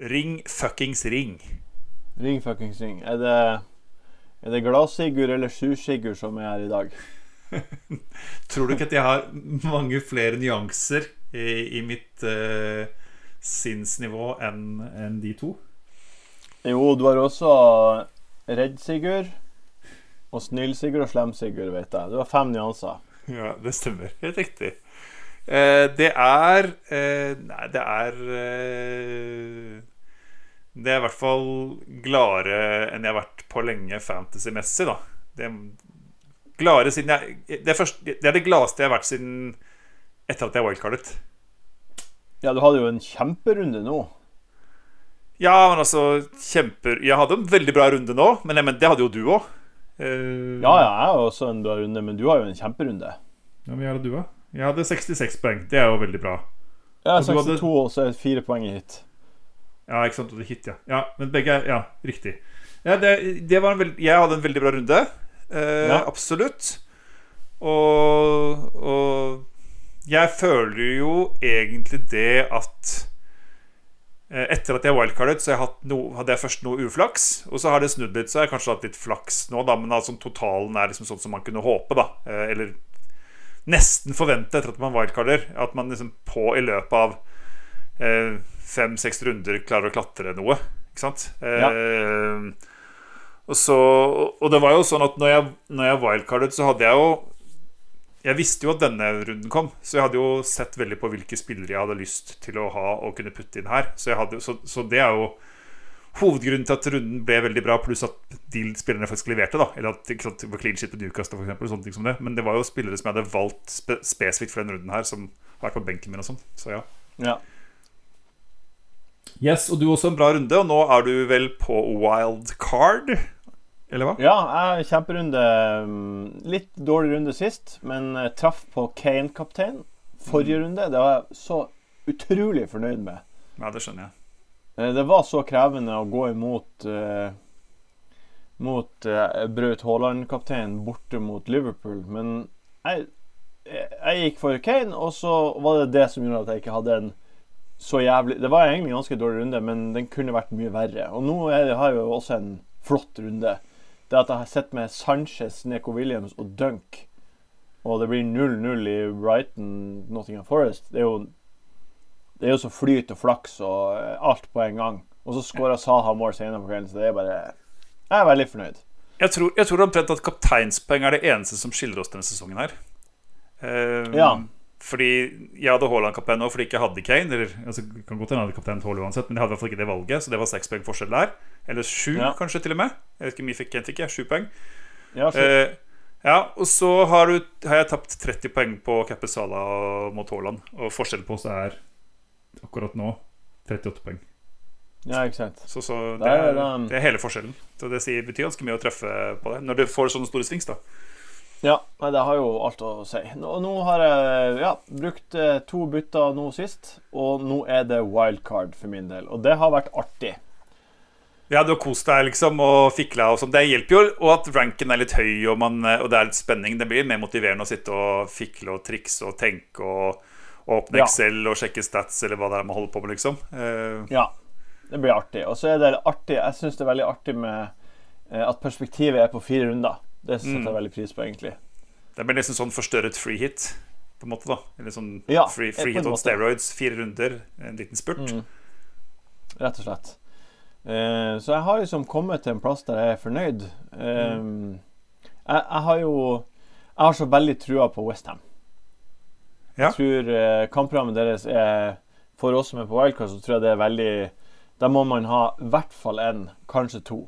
Ring fuckings ring. Ring fuckings ring. Er det, er det gladsigurd eller sursigurd som er her i dag? Tror du ikke at jeg har mange flere nyanser i, i mitt uh, sinnsnivå enn en de to? Jo, du har også Redd-Sigurd og Snill-Sigurd og Slem-Sigurd, vet jeg. Du har fem nyanser. Ja, det stemmer. Helt riktig. Eh, det er eh, Nei, det er eh, Det er i hvert fall gladere enn jeg har vært på lenge fantasy-messig, da. Det er gladere siden jeg det er, først, det er det gladeste jeg har vært siden etter at jeg wildcardet. Ja, du hadde jo en kjemperunde nå. Ja, men altså kjemper Jeg hadde en veldig bra runde nå, men, men det hadde jo du òg. Uh, Ja, ja, jeg har også en bra runde, men du har jo en kjemperunde. Ja, men hadde du òg. Jeg hadde 66 poeng. Det er jo veldig bra. Jeg har Og du hadde- 62, og så er det fire poeng i hit. Ja, ikke sant? Og det hit, ja. ja men begge er Ja, riktig. Ja, det, det var en veld, jeg hadde en veldig bra runde. Eh, Ja. Absolutt. Og, og jeg føler jo egentlig det at eh, etter at jeg wildcardet, så jeg hatt no, hadde jeg først noe uflaks. Og så har det snudd litt, så har jeg kanskje hatt litt flaks nå, da. Men altså, totalen er liksom sånn som man kunne håpe, da. Eh, eller nesten forvente etter at man wildcarder. At man liksom på i løpet av eh, fem-seks runder klarer å klatre noe. Ikke sant? Eh, og, så, og det var jo sånn at når jeg, når jeg wildcardet, så hadde jeg jo Jeg visste jo at denne runden kom, så jeg hadde jo sett veldig på hvilke spillere jeg hadde lyst til å ha og kunne putte inn her. Så, jeg hadde, så, så det er jo hovedgrunnen til at runden ble veldig bra, pluss at de spillerne faktisk leverte. da Eller at ikke sant, det var clean shit på Newcastle, for eksempel, og sånne ting som det. Men det var jo spillere som jeg hadde valgt spe spesifikt for denne runden her, som har vært på benken min og sånn. Så ja. Ja. Yes, og du også en bra runde, og nå er du vel på wild card? Eller hva? Ja, kjemperunde. mm, Litt dårlig runde sist, men eh, traff på Kane-kaptein forrige runde. Det var jeg så utrolig fornøyd med. Ja, det skjønner jeg. Eh, Det var så krevende å gå imot uh, Mot uh, Braut Haaland-kapteinen borte mot Liverpool, men jeg, jeg gikk for Kane, og så var det det som gjorde at jeg ikke hadde en så jævlig Det var egentlig en ganske dårlig runde, men den kunne vært mye verre. Og nå det- har jeg jo også en flott runde. Det at jeg har sett med Sanchez, Neko Williams og Dunk, og det blir 0-0 i Brighton, Nottingham Forest, det er jo det er jo så flyt og flaks og eh, alt på en gang. Og så skåra Saha mål senere på kvelden, så det er bare Jeg er veldig fornøyd. Jeg tror, jeg tror omtrent at kapteinspoeng er det eneste som skiller oss denne sesongen her. Uh, Ja. Fordi jeg hadde Haaland-kaptein nå fordi jeg ikke hadde Kane. Eller, altså, kan godt hende jeg hadde kaptein Haaland uansett, men jeg hadde i hvert fall ikke det valget, så det var seks poeng forskjell der. Eller sju, Ja. kanskje, til og med. Jeg vet ikke hvor mye fikk Kane fikk jeg. Sju poeng. Ja, Eh, ja, og så har, du, har jeg tapt 30 poeng på Cappe Sala mot Haaland. Og forskjellen på oss er akkurat nå 38 poeng. ja ikke sant. Så, så det, er det er hele forskjellen. Så det betyr ganske mye å treffe på det. Når du får sånne store svings, da. Ja, det har jo alt å si. Nå, nå har jeg ja, brukt eh, to bytter nå sist, og nå er det wildcard for min del. Og det har vært artig. Ja, du har kost deg liksom og fikla og sånn. Det hjelper jo. Og at ranken er litt høy og, man, og det er litt spenning. Det blir mer motiverende å sitte og fikle og trikse og tenke og, og åpne Ja. Excel og sjekke stats eller hva det er man holder på med, liksom. Uh. Ja, det blir artig. Og så er det artig Jeg syns det er veldig artig med eh, at perspektivet er på fire runder. Det setter jeg veldig pris på, egentlig. det blir nesten sånn forstørret free hit, på en måte. da Eller sånn Ja, free, free hit on steroids. Fire runder, en liten spurt. Mm. Rett og slett. Eh, så jeg har liksom kommet til en plass der jeg er fornøyd. Eh, jeg, jeg har jo Jeg har så veldig trua på Westham. Ja. Jeg tror eh, kampprogrammet deres er For oss som er på wildcard, så tror jeg det er veldig Da må man ha i hvert fall én, kanskje to.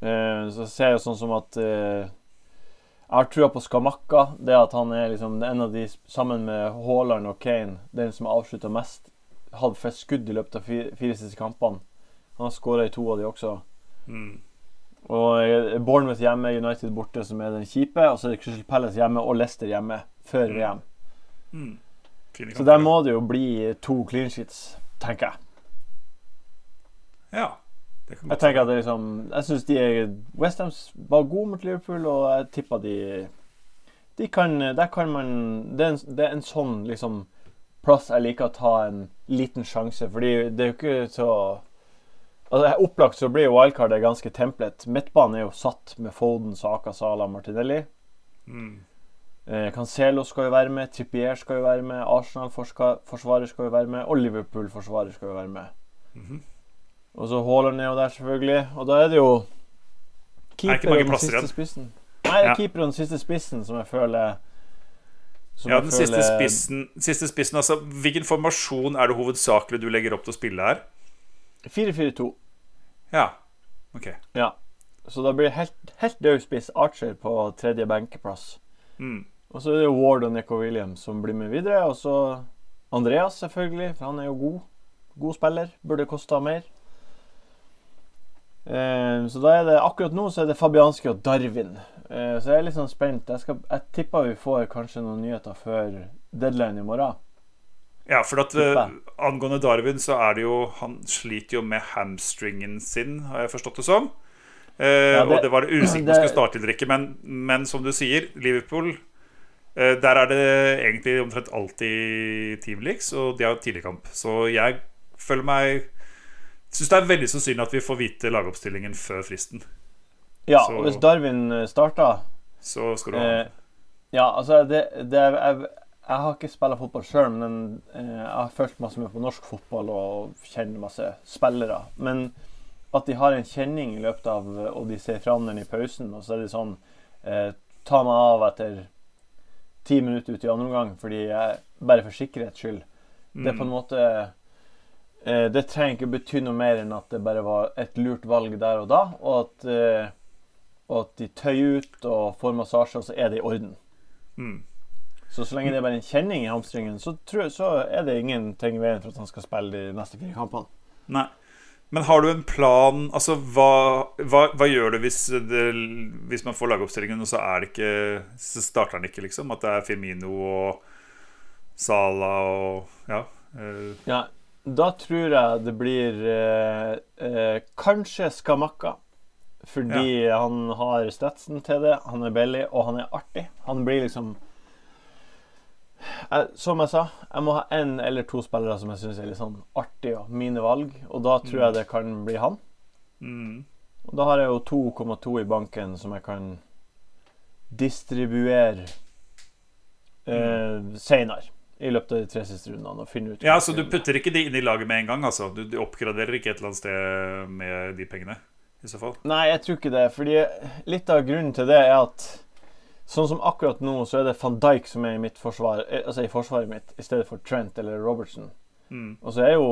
Eh, så ser jeg sånn som at eh, Jeg har trua på Skamakka. Det at han er liksom en av de, sammen med Haaland og Kane, den som har avslutta mest. Hadde flest skudd i løpet av fire, fire siste kampene. Han har skåra i to av de også. Mm. Og eh, Bournemouth hjemme, United borte, som er den kjipe. Og så er det Crystal Palace hjemme og Leicester hjemme før VM. Mm. Så der må det jo bli to clean sheets, tenker jeg. Ja. Jeg tenker at det liksom Jeg syns de Westham var gode mot Liverpool, og jeg tipper de De kan Der kan man Det er en, det er en sånn liksom plass jeg liker å ta en liten sjanse. Fordi det er jo ikke så Altså, Opplagt så blir wildcardet ganske templet. Midtbanen er jo satt med Foden, Saka, Sala, Martinelli. Mm. Eh, Cancelo skal jo være med, Trippier skal jo være med, Arsenal-forsvarer skal jo være med, og Liverpool-forsvarer skal jo være med. Mhm. Og så Haaland ned der, selvfølgelig. Og da er det jo keeper mange den siste spissen. Nei, Ja. keeper og den siste spissen som jeg føler som Ja, den siste føler- spissen, siste spissen altså, Hvilken formasjon er det hovedsakelig du legger opp til å spille her? 4-4-2. Ja, ok. Ja. Så da blir det helt, helt død spiss Archer på tredje benkeplass. Mm. Og så er det Ward og Nico Williams som blir med videre. Og så Andreas, selvfølgelig, for han er jo god. God spiller. Burde kosta mer. Eh, så da er det akkurat nå så er det Fabianski og Darwin. Eh, så jeg er litt sånn spent. Jeg, skal, jeg tipper vi får kanskje noen nyheter før deadline i morgen. Ja, for at eh, angående Darwin, så er det jo Han sliter jo med hamstringen sin, har jeg forstått det som. Eh, Ja, det- og det var usikkert om skulle starte eller ikke, men, men som du sier, Liverpool eh, Der er det egentlig omtrent alltid Team Leaks, og de har tidligkamp. Så jeg føler meg Syns det er veldig sannsynlig at vi får vite lagoppstillingen før fristen. Ja, Så- og hvis Darwin eh, starter Så skal du ha Eh, ja, altså det, det er, jeg, jeg har ikke spilt fotball sjøl, men eh, jeg har fulgt masse med på norsk fotball og kjenner masse spillere. Men at de har en kjenning i løpet av Og de ser fram den i pausen, og så er det sånn eh, Ta meg av etter ti minutter ut i andre omgang, fordi jeg, bare for sikkerhets skyld. Det er på en Mm. måte eh, Det trenger ikke bety noe mer enn at det bare var et lurt valg der og da, og at, eh, og at de tøyer ut og får massasje, og så er det i orden. Mm. Så så lenge det er bare en kjenning i hamstringen, så, tror jeg, så er det ingenting i veien for at han skal spille de neste fire kampene. Nei. Men har du en plan Altså, hva, hva, hva gjør du hvis, det, hvis man får lagoppstillingen, og så er det ikke Så starter han ikke, liksom? At det er Firmino og Sala og Ja. eh, Ja, da tror jeg det blir eh, eh, kanskje Skamakka. Fordi han har statsen til det, han er billig, og han er artig. Han blir liksom jeg, Som jeg sa, jeg må ha én eller to spillere som jeg syns er litt sånn artig, og mine valg. Og da tror jeg det kan bli han. mm. Og da har jeg jo 2,2 i banken som jeg kan distribuere eh, seinere. I løpet av de tre siste rundene. Og finne ut Ja, så du putter ikke de inn i laget med en gang, altså? Du, du oppgraderer ikke et eller annet sted med de pengene? I så fall? Nei, jeg tror ikke det. Fordi litt av grunnen til det er at sånn som akkurat nå, så er det van Dijk som er i mitt forsvar, eh, altså i forsvaret mitt, i stedet for Trent eller Robertson. Mm. Og så er jo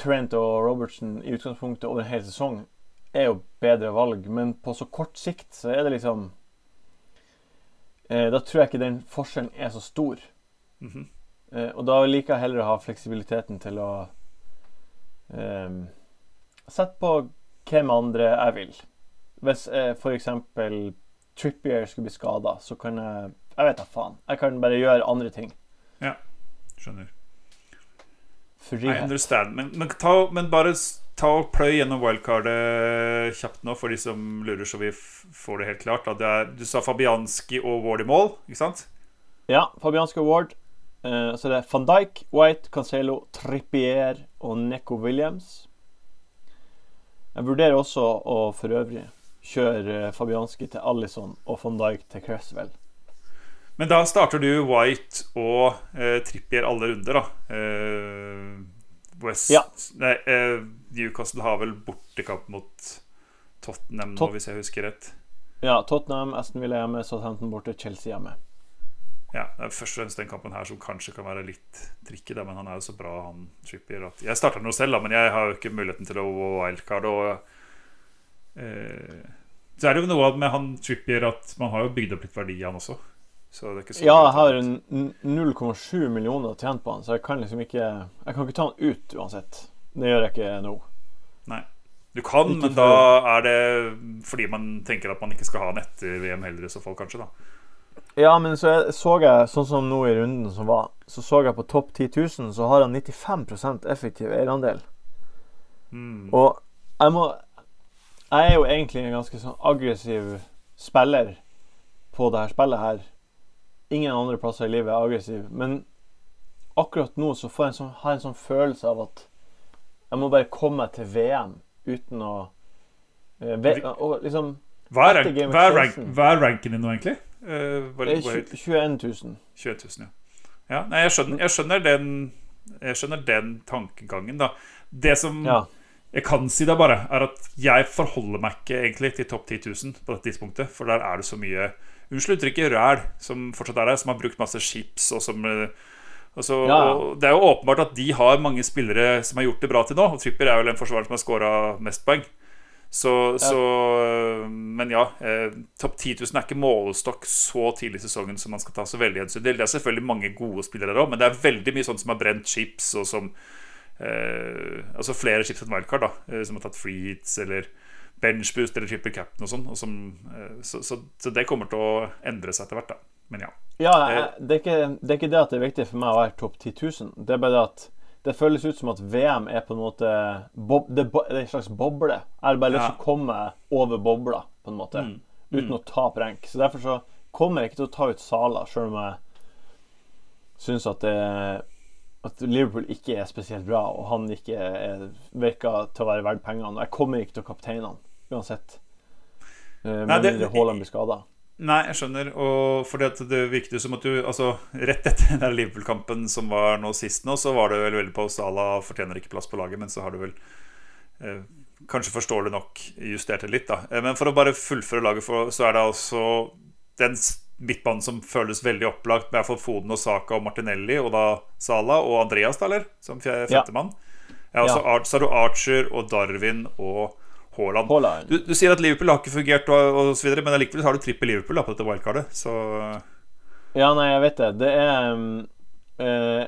Trent og Robertson i utgangspunktet over en hel sesong er jo bedre valg, men på så kort sikt så er det liksom eh, Da tror jeg ikke den forskjellen er så stor. Mhm. Eh, og da liker jeg heller å ha fleksibiliteten til å eh, Sette på hvem andre jeg vil. Hvis eh, f.eks. Trippier skulle bli skada, så kan jeg Jeg vet da faen. Jeg kan bare gjøre andre ting. Skjønner. I understand. Men, men, ta, men bare ta og pløy gjennom wildcardet kjapt nå, for de som lurer, så vi får det helt klart. Det er, du sa Fabianski og Ward i mål, ikke sant? Ja, Fabianski Award. Eh, så det er van Dijk, White, Cancelo, Trippier og Neko Williams. Jeg vurderer også å for øvrig kjøre eh, Fabianski til Alison og van Dijk til Cresswell. Men da starter du White og eh, Trippier alle runder, da. Eh, West Ja. Nei, Newcastle har vel bortekamp mot Tottenham nå, hvis jeg husker rett. Ja, Tottenham, Aston Villa hjemme, Southampton borte, Chelsea hjemme. Ja, Det er først og fremst den kampen her som kanskje kan være litt tricky, men han er jo så bra, han Trippier. At jeg starter nå selv, da, men jeg har jo ikke muligheten til å wildcard. Og eh, så er det jo noe med han Trippier at man har jo bygd opp litt verdi i han også. Så det ikke så Ja, jeg har 0,7 millioner tjent på han, så jeg kan liksom ikke Jeg kan ikke ta han ut uansett. Det gjør jeg ikke nå. Du kan, Ikke men da er det fordi man tenker at man ikke skal ha han etter VM heller, i så fall, kanskje. da Ja, men så jeg- så jeg, sånn som nå i runden som var, så så jeg på topp 10 000, så har han 95% effektiv eierandel. mm. Og jeg må Jeg er jo egentlig en ganske sånn aggressiv spiller på det her spillet her. Ingen andre plasser i livet er aggressiv, men akkurat nå så får jeg en sånn, har jeg en sånn følelse av at jeg må bare komme meg til VM uten å eh, ve, og liksom Hva er, rank, hva er, rank, hva er ranken din nå, egentlig? Eh, var, Det er 20 21 000. 21 000, ja. ja nei, jeg skjønner, jeg skjønner den Jeg skjønner den tankegangen, da. Det som Ja. jeg kan si da bare, er at jeg forholder meg ikke egentlig til topp 10 000 på dette tidspunktet. For der er det så mye Unnskyld uttrykket ræl som fortsatt er der, som har brukt masse chips og som eh, og så, Ja, Det er jo åpenbart at de har mange spillere som har gjort det bra til nå. Og Tripper er vel den forsvareren som har scora mest poeng. Så, så Men ja. Eh, Topp 10 000 er ikke målestokk så tidlig i sesongen som man skal ta så veldig hensyn til. Det er selvfølgelig mange gode spillere der òg, men det er veldig mye sånn som har brent chips, og som eh, Altså flere chips enn wildcard, da. eh, Som har tatt free hits eller benchboost eller triple captain og sånn. Eh, så, så, så det kommer til å endre seg etter hvert, da. Men ja. Ja, det, er ikke, det er ikke det at det er viktig for meg å være topp 10 000. Det er bare det at det føles ut som at VM er på en måte bob, det, er en slags boble. Jeg har bare lyst til Ja. å komme over bobla, på en måte. Mm. Uten å tape rank. Så derfor så kommer jeg ikke til å ta ut Sala, sjøl om jeg syns at det at Liverpool ikke er spesielt bra, og han ikke er, virker til å være verdt pengene. Og jeg kommer ikke til å kapteine han, uansett. Nei, Med det- mindre Haaland blir skada. Nei, jeg skjønner. Og fordi det virket jo som at du Altså, rett etter den Liverpool-kampen som var nå sist nå, så var det vel veldig på Salah fortjener ikke plass på laget, men så har du vel eh, Kanskje forståelig nok justert det litt, da. Eh, men for å bare fullføre laget, for, så er det altså den midtbanen som føles veldig opplagt, med iallfall Foden og Saka og Martinelli, og da Salah og Andreas, da, eller? Som femtemann. Ja. Ja, og så Ja. Så har du Archer og Darwin og Haaland. Du, du sier at Liverpool har ikke fungert, og, og så videre, men allikevel har du trippel Liverpool da, på dette wildcardet. Så Ja, nei, jeg vet det. Det er eh,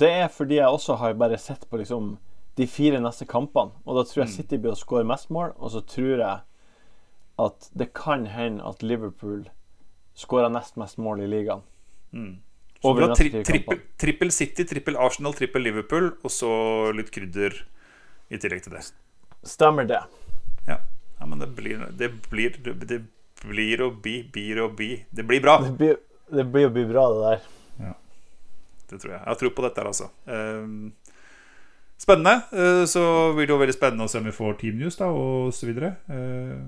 Det er fordi jeg også har bare sett på liksom de fire neste kampene. Og da tror jeg Mm. City blir å skåre mest mål, og så tror jeg at det kan hende at Liverpool skårer nest mest mål i ligaen. mm. Så du har tri, trippel, trippel City, trippel Arsenal, trippel Liverpool, og så litt krydder i tillegg til det. Stemmer det. Ja, ja men det blir Det blir, det blir å bli, blir og bli. Det blir bra. Det blir, det blir å bli bra, det der. Det tror jeg. Jeg har tro på dette her, altså. Um, spennende. Uh, så blir det jo veldig spennende å se om vi får Team News da, og så videre. Uh,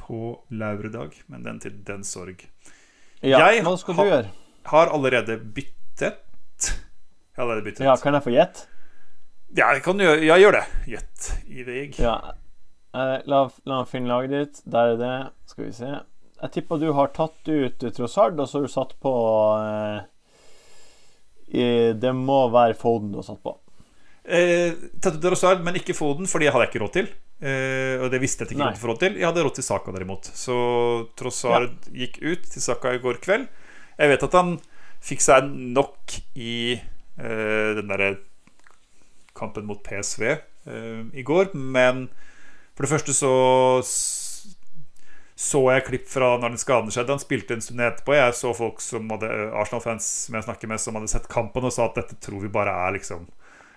på lauredag. Men den til den sorg. Ja, Jeg hva skal har- du gjøre? Har allerede byttet. Jeg har allerede byttet. Ja, kan jeg få gjett? Ja, jeg kan gjøre, jeg gjør det. Gjett i veg. Ja. Eh, la, la finne laget ditt. Der er det. Skal vi se. Jeg tipper du har tatt ut Trossard, og så har du satt på eh, i, Det må være Foden du har satt på. Eh, tatt ut Trossard, men ikke Foden, fordi jeg hadde ikke råd til. Eh, og det visste jeg ikke råd for råd til. Jeg hadde råd til Saka, derimot. Så Trossard gikk ut til Saka i går kveld. Jeg vet at han fikk seg nok i eh, den derre kampen mot PSV eh, i går, men for det første så så jeg klipp fra når den skaden skjedde. Han spilte en stund etterpå. Jeg så folk som hadde Arsenal-fans som jeg snakker med, som hadde sett kampen og sa at dette tror vi bare er liksom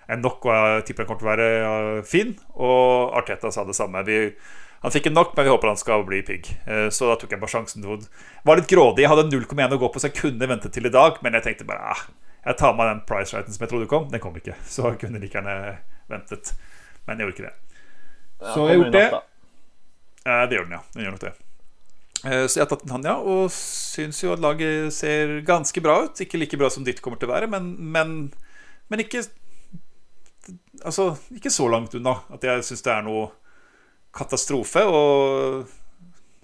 en nok, og jeg tipper han kommer til å være fin. Og Arteta sa det samme. Vi, han fikk en nok, men vi håper han skal bli pigg. Eh, Så da tok jeg bare sjansen. Det var litt grådig. Jeg hadde 0,1 å gå på, så jeg kunne vente til i dag. Men jeg tenkte bare ah, jeg tar med den price-righten som jeg trodde kom. Den kom ikke. Så jeg kunne like gjerne ventet. Men jeg gjorde ikke det. Så jeg har gjort det. Eh, Det gjør den, ja. Den gjør nok det. Eh, Så jeg har tatt den han, ja, og syns jo at laget ser ganske bra ut. Ikke like bra som ditt kommer til å være, men, men, men ikke Altså, ikke så langt unna at jeg syns det er noe katastrofe. Og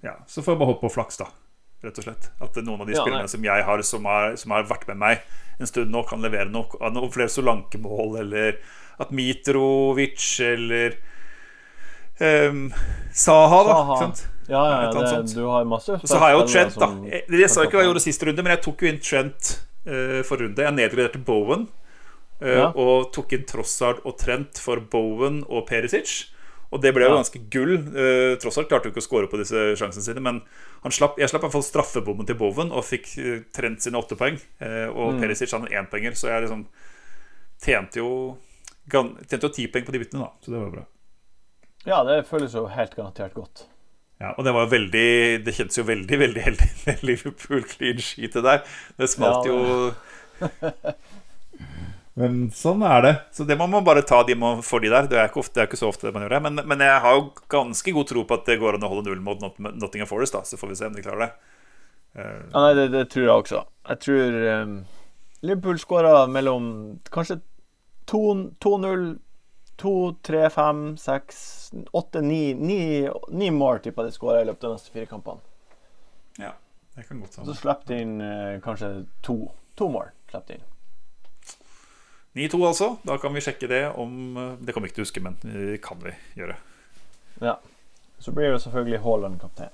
ja, så får jeg bare håpe på flaks, da. Rett og slett. At noen av de Ja, spillerne som jeg har, som har, som har vært med meg en stund nå, kan levere noe, noe flere Solanke-mål, eller at Mitrovic eller um, Saha, da. Saha. Sant? Ja, ja, ja det, du har masse Og så har jeg jo Trent, da. Jeg, jeg sa ikke hva jeg gjorde siste runde, men jeg tok jo inn Trent uh, forrige runde. Jeg nedgraderte Bowen. uh, Ja. Og tok inn Trossard og Trent for Bowen og Perisic. Og det ble jo ganske gull. Uh, Trossard klarte jo ikke å score på disse sjansene sine, men han slapp, jeg slapp i hvert fall straffebommen til Bowen og fikk Trent sine åtte poeng. og Mm. Perisic hadde énpoenger, så jeg liksom tjente jo Tjente jo ti poeng på de byttene, da. Så det var bra. Ja, det føles jo helt garantert godt. Ja, og det var jo veldig Det kjentes jo veldig veldig heldig med Liverpool clean sheet der. Det smalt Ja, jo Men sånn er det. Så det må man bare ta de man får de der. Det er ikke, ofte, det er ikke så ofte man gjør det. Men, men, jeg har jo ganske god tro på at det går an å holde null mot Not Nottingham Forest. da Så får vi se om de klarer det. Uh, ja, nei, det, det, tror jeg også. Jeg tror um, Liverpool skåra mellom kanskje 2-0, 2-3-5, 6, 8, 9 9 mål tipper de skårer i løpet av de neste fire kampene. Ja, det kan godt være. Så slipper de inn eh, kanskje to, to mål. Slipper de inn. 9-2, altså. Da kan vi sjekke det om eh, Det kommer vi ikke til å huske, men det kan vi gjøre. Ja. Så blir det selvfølgelig Haaland kaptein.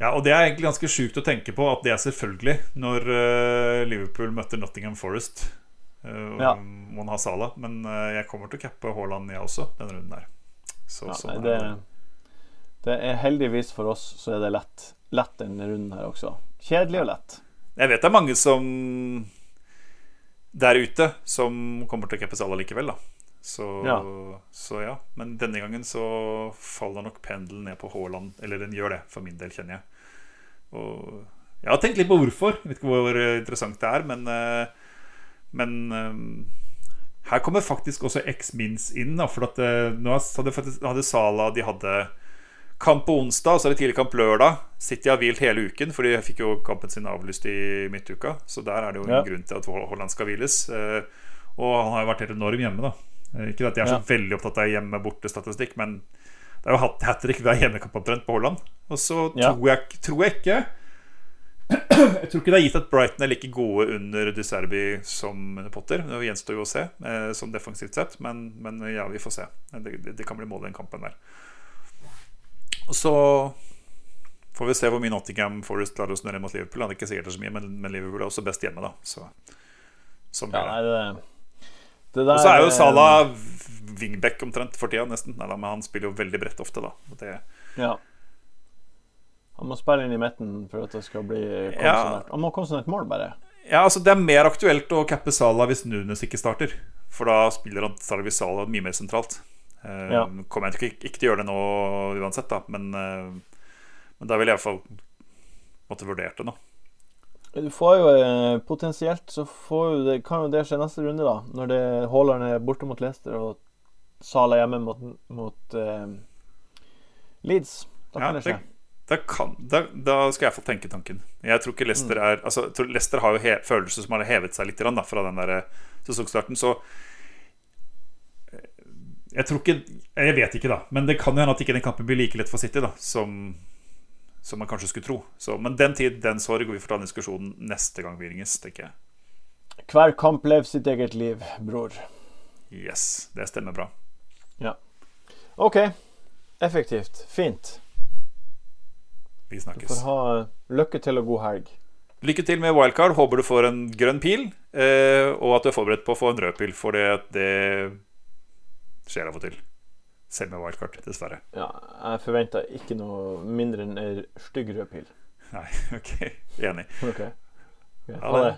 Ja, og det er egentlig ganske sjukt å tenke på at det er selvfølgelig når uh, Liverpool møtte Nottingham Forest. Uh, ja. Man har Sala, men uh, jeg kommer til å cappe Haaland, jeg også, denne runden der. Så, ja, sånn det, det, er heldigvis for oss så er det lett. Lett denne runden her også. Kjedelig og lett. Jeg vet det er mange som der ute som kommer til å cappe Sala likevel, da. Så ja. så ja. Men denne gangen så faller nok pendelen ned på Haaland. Eller den gjør det, for min del, kjenner jeg. Og jeg har tenkt litt på hvorfor. Jeg vet ikke hvor interessant det er, men, eh, men eh, her kommer faktisk også X-Mins inn. Da, for at uh, nå hadde, hadde Sala De hadde Kamp på onsdag, og så er det tidlig kamp lørdag. City har hvilt hele uken, for de fikk jo kampen sin avlyst i midtuka. Så der er det jo en ja. grunn til at Holland skal hviles. Eh, og han har jo vært helt enorm hjemme, da. Eh, ikke at jeg er så ja. veldig opptatt av hjemme-borte-statistikk, men det er jo hat trick hver hjemmekamp omtrent på Holland. Og så ja. tror, jeg, tror jeg ikke jeg tror ikke det er gitt at Brighton er like gode under De Serbi som Potter. Det gjenstår jo å se, eh, som defensivt sett. Men, men, ja, vi får se. Det, det, det kan bli mål i den kampen der. Og så får vi se hvor mye Nottingham Forest klarer å snurre mot Liverpool. Det er ikke sikkert det er så mye, men, men, Liverpool er også best hjemme, da. Så, sånn ja, nei, det, det Og så er jo Salah wingback omtrent for tida, nesten. Nei, men han spiller jo veldig bredt ofte, da. Det, ja. Han må spille inn i midten for at det skal bli konsonert. Ja. Han må konsonert mål, bare. Ja, altså Det er mer aktuelt å cappe Salah hvis Nunes ikke starter. For da spiller han Sarvis Salah mye mer sentralt. Uh, ja. Kommer jeg ikke, ikke, til å gjøre det nå uansett, da, men, uh, men da vil jeg iallfall måtte vurdert det nå. Du får jo eh, potensielt så jo det, kan jo det skje neste runde, da. Når det Haaland er borte mot Leicester og Sala hjemme mot, mot eh, Leeds. Da kan ja, det skje. Da, kan, da, da, skal jeg få tenke tanken. Jeg tror ikke Leicester mm. er Altså, Leicester har jo he, følelser som har hevet seg litt da, fra den der sesongstarten. Så jeg tror ikke Jeg vet ikke, da. Men det kan jo hende at ikke den kampen blir like lett for City da som, som man kanskje skulle tro. Så, men den tid, den sorg. Vi får ta den diskusjonen neste gang vi ringes, tenker jeg. Hver kamp lever sitt eget liv, bror. Yes. Det stemmer bra. Ja. OK. Effektivt. Fint. Vi snakkes. Du får ha lykke til og god helg. Lykke til med wildcard. Håper du får en grønn pil, eh, og at du er forberedt på å få en rød pil. For det, det skjer av og til. Selv med wildcard, dessverre. Ja, jeg forventer ikke noe mindre enn ei stygg rød pil. Nei, OK. Enig. Okay. okay. Ha det.